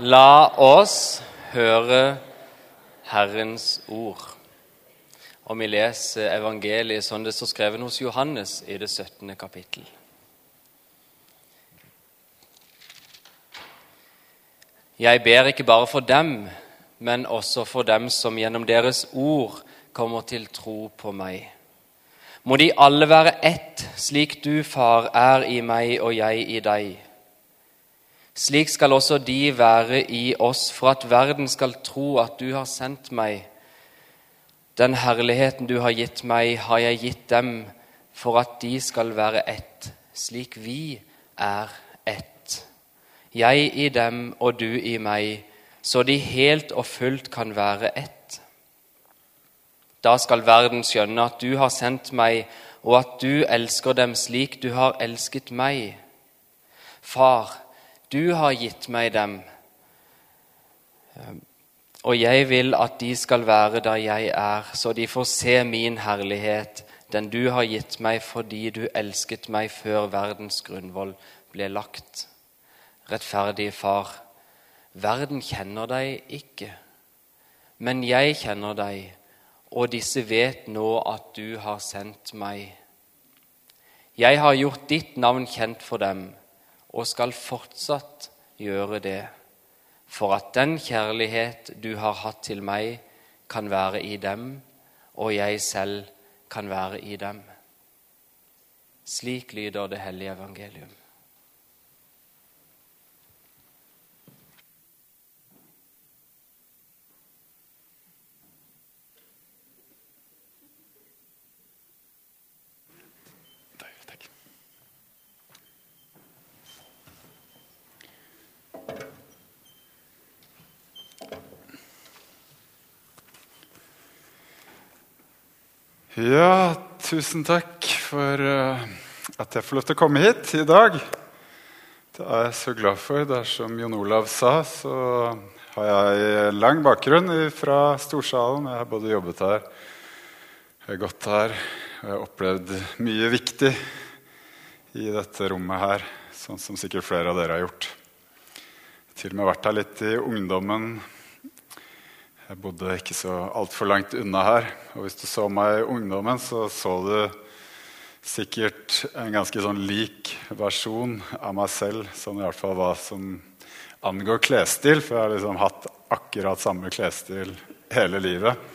La oss høre Herrens ord. Og vi leser evangeliet som det står skrevet hos Johannes i det 17. kapittel. Jeg ber ikke bare for dem, men også for dem som gjennom deres ord kommer til tro på meg. Må de alle være ett, slik du, Far, er i meg og jeg i deg. Slik skal også de være i oss, for at verden skal tro at du har sendt meg. Den herligheten du har gitt meg, har jeg gitt dem, for at de skal være ett, slik vi er ett. Jeg i dem og du i meg, så de helt og fullt kan være ett. Da skal verden skjønne at du har sendt meg, og at du elsker dem slik du har elsket meg. Far, du har gitt meg dem, og jeg vil at de skal være der jeg er, så de får se min herlighet, den du har gitt meg fordi du elsket meg før verdens grunnvoll ble lagt. Rettferdige Far, verden kjenner deg ikke, men jeg kjenner deg og disse vet nå at du har sendt meg. Jeg har gjort ditt navn kjent for dem og skal fortsatt gjøre det, for at den kjærlighet du har hatt til meg, kan være i dem, og jeg selv kan være i dem. Slik lyder det hellige evangelium. Ja, tusen takk for uh, at jeg får lov til å komme hit i dag. Det er jeg så glad for. Det er som Jon Olav sa, så har jeg lang bakgrunn fra Storsalen. Jeg har både jobbet her, jeg har gått her, og jeg har opplevd mye viktig i dette rommet her, sånn som sikkert flere av dere har gjort. Til og med vært her litt i ungdommen jeg bodde ikke så altfor langt unna her. Og hvis du så meg i ungdommen, så så du sikkert en ganske sånn lik versjon av meg selv, sånn i hvert fall hva som angår klesstil. For jeg har liksom hatt akkurat samme klesstil hele livet.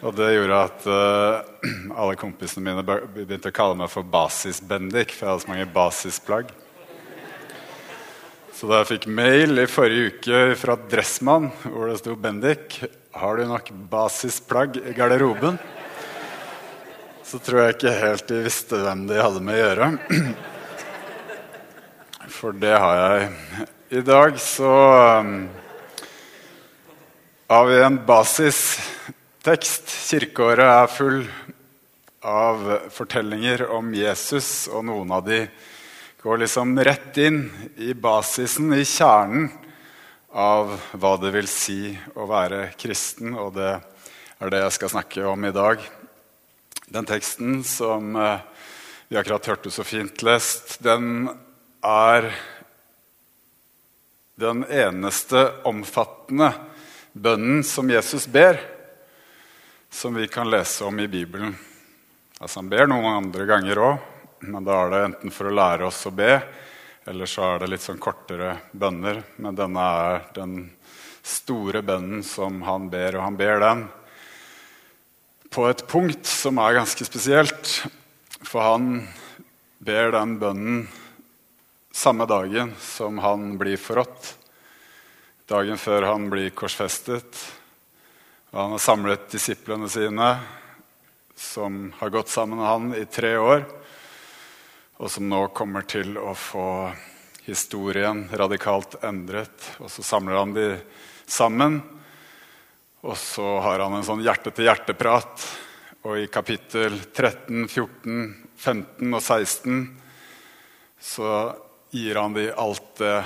Og det gjorde at uh, alle kompisene mine begynte å kalle meg for Basis-Bendik, for jeg hadde så mange basisplagg. Så da jeg fikk mail i forrige uke fra Dressmann hvor det sto 'Bendik, har du nok basisplagg i garderoben?' Så tror jeg ikke helt de visste hvem de hadde med å gjøre. For det har jeg. I dag så um, har vi en basistekst. Kirkeåret er full av fortellinger om Jesus, og noen av de går liksom rett inn i basisen, i kjernen av hva det vil si å være kristen, og det er det jeg skal snakke om i dag. Den teksten som eh, vi akkurat hørte så fint lest, den er den eneste omfattende bønnen som Jesus ber, som vi kan lese om i Bibelen. Altså Han ber noen andre ganger òg, men da er det enten for å lære oss å be, eller så er det litt sånn kortere bønner. Men denne er den store bønnen som han ber, og han ber den på et punkt som er ganske spesielt. For han ber den bønnen samme dagen som han blir forrådt. Dagen før han blir korsfestet. Og han har samlet disiplene sine, som har gått sammen med han i tre år og som nå kommer til å få historien radikalt endret. Og så samler han de sammen, og så har han en sånn hjerte-til-hjerte-prat. Og i kapittel 13, 14, 15 og 16 så gir han de alt det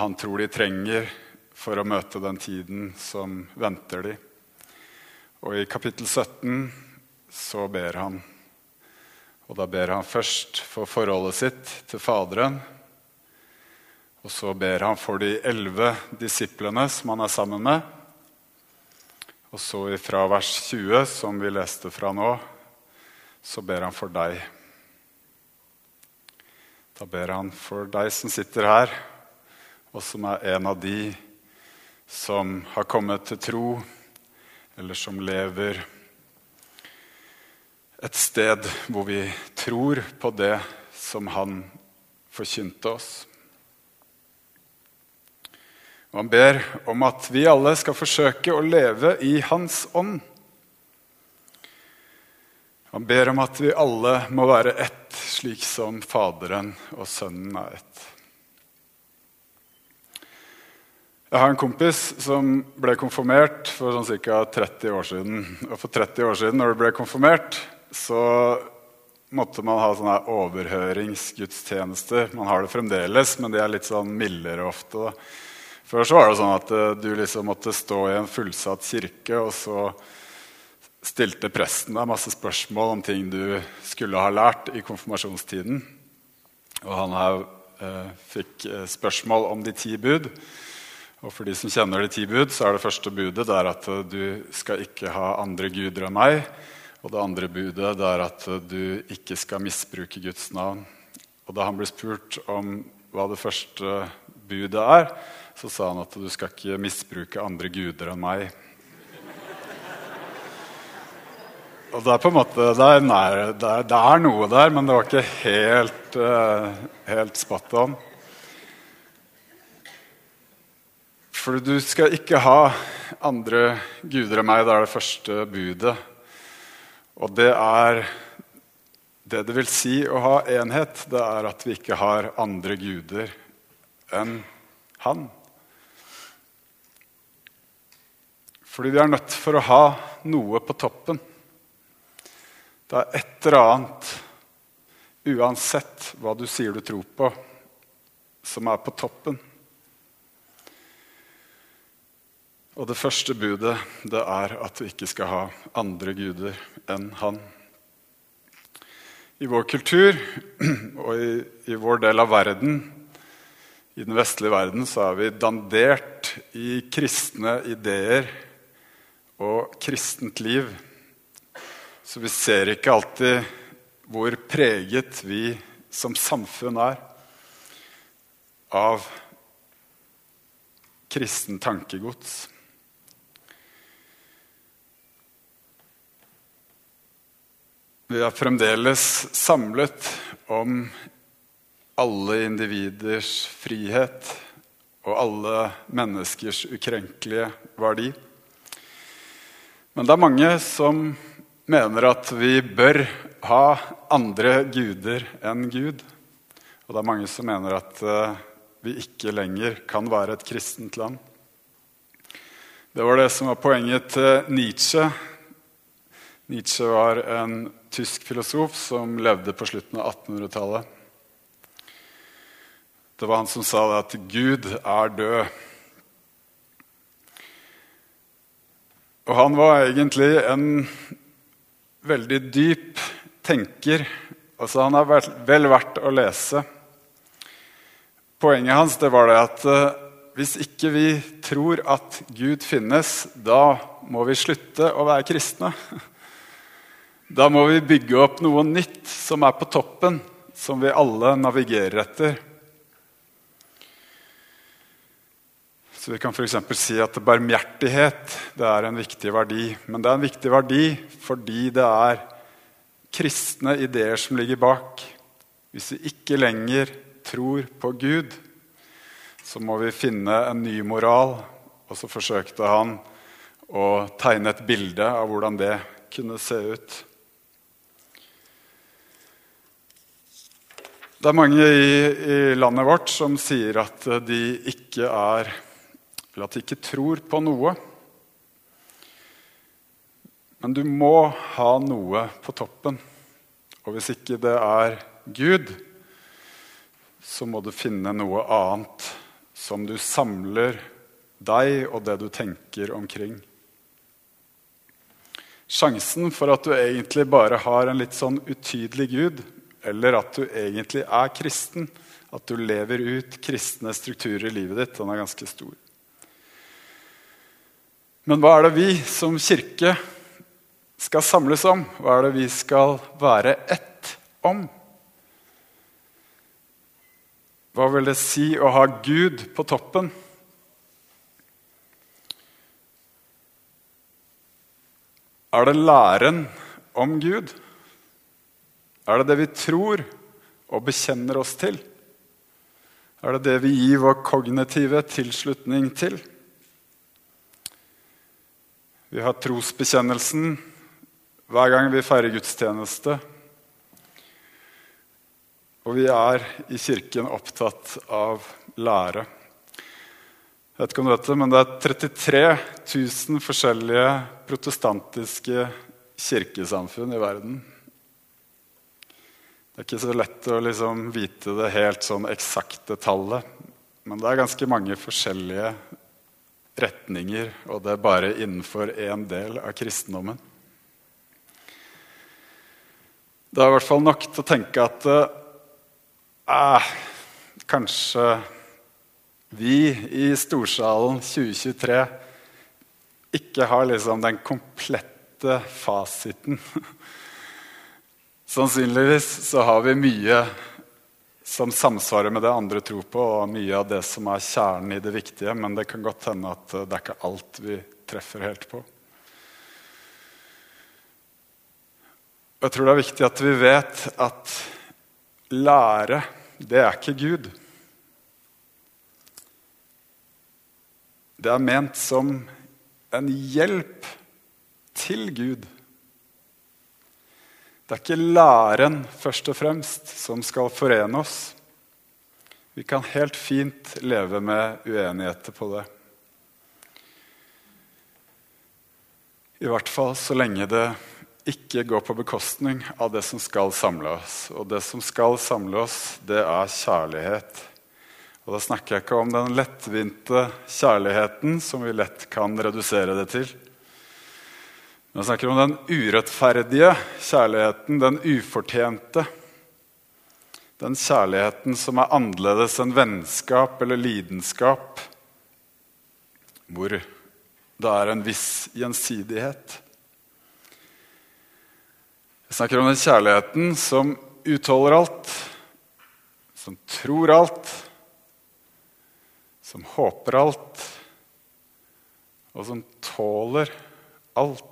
han tror de trenger for å møte den tiden som venter de. Og i kapittel 17 så ber han og da ber han først for forholdet sitt til Faderen. Og så ber han for de elleve disiplene som han er sammen med. Og så fra vers 20, som vi leste fra nå, så ber han for deg. Da ber han for deg som sitter her, og som er en av de som har kommet til tro, eller som lever et sted hvor vi tror på det som han forkynte oss. Og han ber om at vi alle skal forsøke å leve i Hans ånd. Han ber om at vi alle må være ett, slik som Faderen og Sønnen er ett. Jeg har en kompis som ble konfirmert for sånn ca. 30 år siden. Og for 30 år siden, når du ble konfirmert, så måtte man ha sånne overhøringsgudstjenester. Man har det fremdeles, men de er litt sånn mildere ofte. Før så var det sånn at eh, du liksom måtte stå i en fullsatt kirke, og så stilte presten deg masse spørsmål om ting du skulle ha lært i konfirmasjonstiden. Og han her eh, fikk eh, spørsmål om de ti bud. Og for de som kjenner de ti bud, så er det første budet det er at eh, du skal ikke ha andre guder enn meg. Og det andre budet det er at du ikke skal misbruke Guds navn. Og da han ble spurt om hva det første budet er, så sa han at du skal ikke misbruke andre guder enn meg. Og det er på en måte, det er, nær, det er, det er noe der, men det var ikke helt, uh, helt spot on. For du skal ikke ha andre guder enn meg. Det er det første budet. Og det er det det vil si å ha enhet. Det er at vi ikke har andre guder enn Han. Fordi vi er nødt for å ha noe på toppen. Det er et eller annet, uansett hva du sier du tror på, som er på toppen. Og det første budet det er at vi ikke skal ha andre guder enn Han. I vår kultur og i, i vår del av verden, i den vestlige verden, så er vi dandert i kristne ideer og kristent liv. Så vi ser ikke alltid hvor preget vi som samfunn er av kristen tankegods. Vi er fremdeles samlet om alle individers frihet og alle menneskers ukrenkelige verdi. Men det er mange som mener at vi bør ha andre guder enn Gud. Og det er mange som mener at uh, vi ikke lenger kan være et kristent land. Det var det som var poenget til Nietzsche. Nietzsche var en tysk filosof som levde på slutten av 1800-tallet. Det var han som sa at Gud er død. Og han var egentlig en veldig dyp tenker. Altså, han er vel verdt å lese. Poenget hans det var det at uh, hvis ikke vi tror at Gud finnes, da må vi slutte å være kristne. Da må vi bygge opp noe nytt som er på toppen, som vi alle navigerer etter. Så Vi kan f.eks. si at barmhjertighet det er en viktig verdi. Men det er en viktig verdi fordi det er kristne ideer som ligger bak. Hvis vi ikke lenger tror på Gud, så må vi finne en ny moral. Og så forsøkte han å tegne et bilde av hvordan det kunne se ut. Det er mange i, i landet vårt som sier at de ikke er eller at de ikke tror på noe. Men du må ha noe på toppen. Og hvis ikke det er Gud, så må du finne noe annet som du samler deg og det du tenker omkring. Sjansen for at du egentlig bare har en litt sånn utydelig Gud, eller at du egentlig er kristen, At du lever ut kristne strukturer i livet ditt, den er ganske stor. Men hva er det vi som kirke skal samles om? Hva er det vi skal være ett om? Hva vil det si å ha Gud på toppen? Er det læren om Gud? Er det det vi tror og bekjenner oss til? Er det det vi gir vår kognitive tilslutning til? Vi har trosbekjennelsen hver gang vi feirer gudstjeneste. Og vi er i kirken opptatt av lære. Jeg vet ikke om du vet det, men det er 33 000 forskjellige protestantiske kirkesamfunn i verden. Det er ikke så lett å liksom vite det helt sånn eksakte tallet. Men det er ganske mange forskjellige retninger, og det er bare innenfor én del av kristendommen. Det er i hvert fall nok til å tenke at eh, kanskje vi i Storsalen 2023 ikke har liksom den komplette fasiten. Sannsynligvis så har vi mye som samsvarer med det andre tror på, og mye av det som er kjernen i det viktige, men det kan godt hende at det er ikke alt vi treffer helt på. Jeg tror det er viktig at vi vet at lære, det er ikke Gud. Det er ment som en hjelp til Gud. Det er ikke læren først og fremst som skal forene oss. Vi kan helt fint leve med uenigheter på det. I hvert fall så lenge det ikke går på bekostning av det som skal samle oss. Og det som skal samle oss, det er kjærlighet. Og da snakker jeg ikke om den lettvinte kjærligheten som vi lett kan redusere det til. Jeg snakker om den urettferdige kjærligheten, den ufortjente. Den kjærligheten som er annerledes enn vennskap eller lidenskap, hvor det er en viss gjensidighet. Jeg snakker om den kjærligheten som utholder alt, som tror alt, som håper alt, og som tåler alt.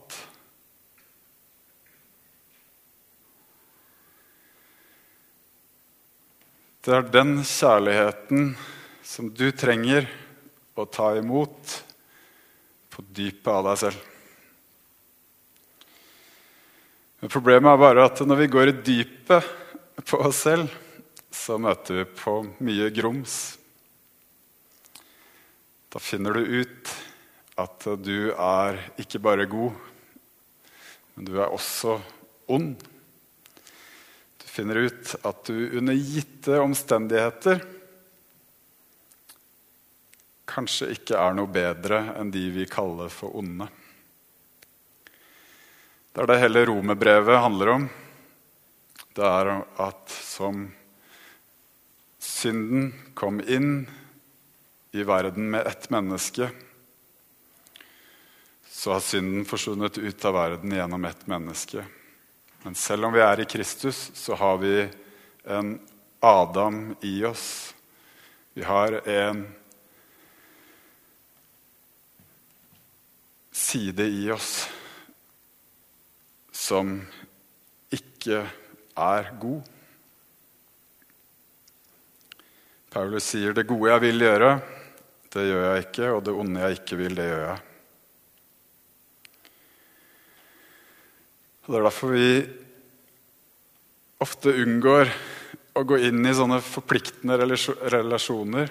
Det er den kjærligheten som du trenger å ta imot på dypet av deg selv. Men Problemet er bare at når vi går i dypet på oss selv, så møter vi på mye grums. Da finner du ut at du er ikke bare god, men du er også ond finner ut at du under gitte omstendigheter kanskje ikke er noe bedre enn de vi kaller for onde. Det er det hele romerbrevet handler om. Det er at som synden kom inn i verden med ett menneske, så har synden forsvunnet ut av verden gjennom ett menneske. Men selv om vi er i Kristus, så har vi en Adam i oss. Vi har en side i oss som ikke er god. Paulus sier, 'Det gode jeg vil gjøre, det gjør jeg ikke', 'og det onde jeg ikke vil, det gjør jeg'. Og Det er derfor vi ofte unngår å gå inn i sånne forpliktende relasjoner.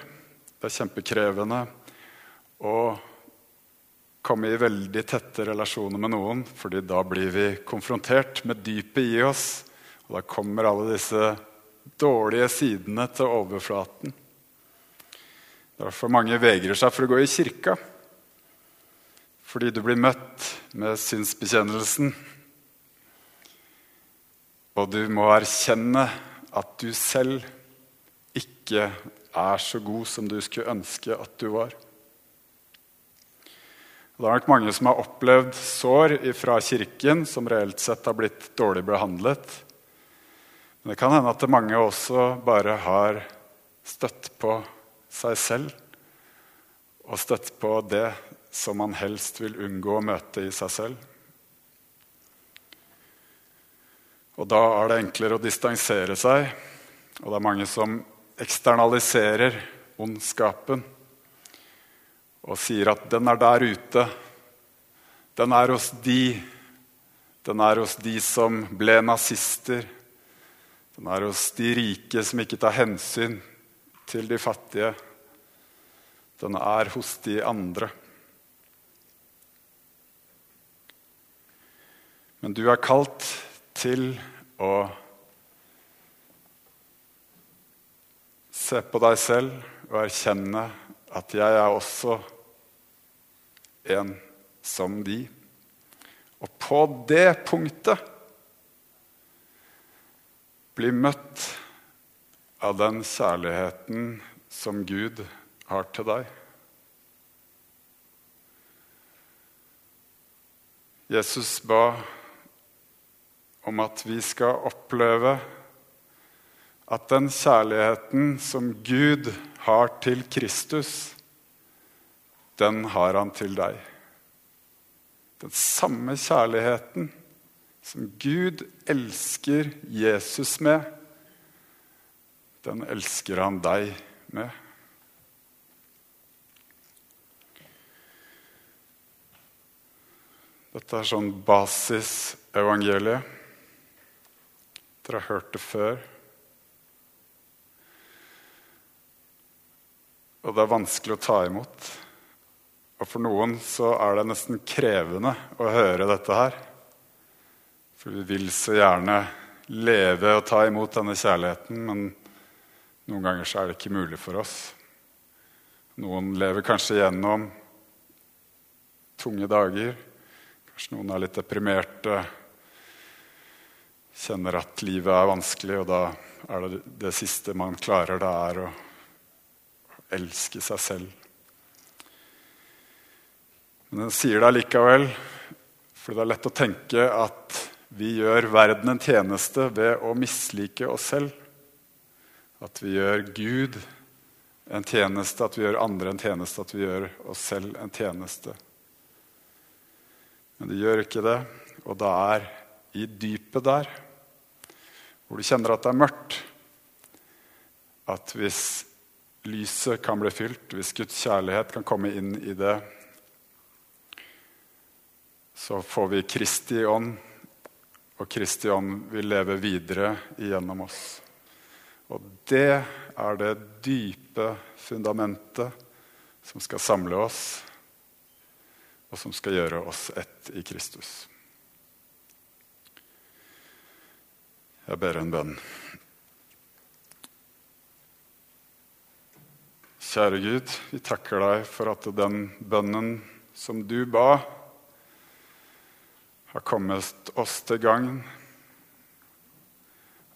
Det er kjempekrevende å komme i veldig tette relasjoner med noen, fordi da blir vi konfrontert med dypet i oss. Og da kommer alle disse dårlige sidene til overflaten. Det er derfor mange vegrer seg for å gå i kirka. Fordi du blir møtt med synsbekjennelsen og du må erkjenne at du selv ikke er så god som du skulle ønske at du var. Det er nok mange som har opplevd sår fra kirken som reelt sett har blitt dårlig behandlet. Men det kan hende at mange også bare har støtt på seg selv og støtt på det som man helst vil unngå å møte i seg selv. Og da er det enklere å distansere seg, og det er mange som eksternaliserer ondskapen og sier at 'den er der ute', 'den er hos de', 'den er hos de som ble nazister', 'den er hos de rike som ikke tar hensyn til de fattige', 'den er hos de andre'. Men du er kalt til å se på deg selv og erkjenne at jeg er også en som de. Og på det punktet bli møtt av den kjærligheten som Gud har til deg. Jesus ba om at vi skal oppleve at den kjærligheten som Gud har til Kristus, den har han til deg. Den samme kjærligheten som Gud elsker Jesus med, den elsker han deg med. Dette er sånn basisevangeliet. Dere har hørt det før. Og det er vanskelig å ta imot. Og for noen så er det nesten krevende å høre dette her. For vi vil så gjerne leve og ta imot denne kjærligheten, men noen ganger så er det ikke mulig for oss. Noen lever kanskje gjennom tunge dager. Kanskje noen er litt deprimerte kjenner at livet er vanskelig, og da er det det siste man klarer, det er å elske seg selv. Men den sier det allikevel, for det er lett å tenke at vi gjør verden en tjeneste ved å mislike oss selv. At vi gjør Gud en tjeneste, at vi gjør andre en tjeneste, at vi gjør oss selv en tjeneste. Men de gjør ikke det, og det er i dypet der hvor du kjenner at det er mørkt, at hvis lyset kan bli fylt, hvis Guds kjærlighet kan komme inn i det, så får vi Kristi ånd, og Kristi ånd vil leve videre igjennom oss. Og det er det dype fundamentet som skal samle oss, og som skal gjøre oss ett i Kristus. Jeg ber en bønn. Kjære Gud, vi takker deg for at den bønnen som du ba, har kommet oss til gagn.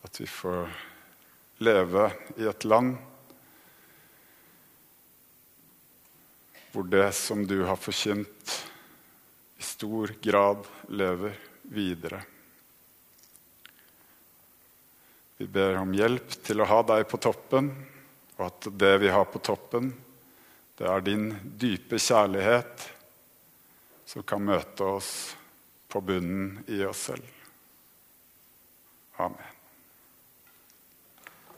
At vi får leve i et land hvor det som du har forkynt, i stor grad lever videre. Vi ber om hjelp til å ha deg på toppen, og at det vi har på toppen, det er din dype kjærlighet som kan møte oss på bunnen i oss selv. Amen.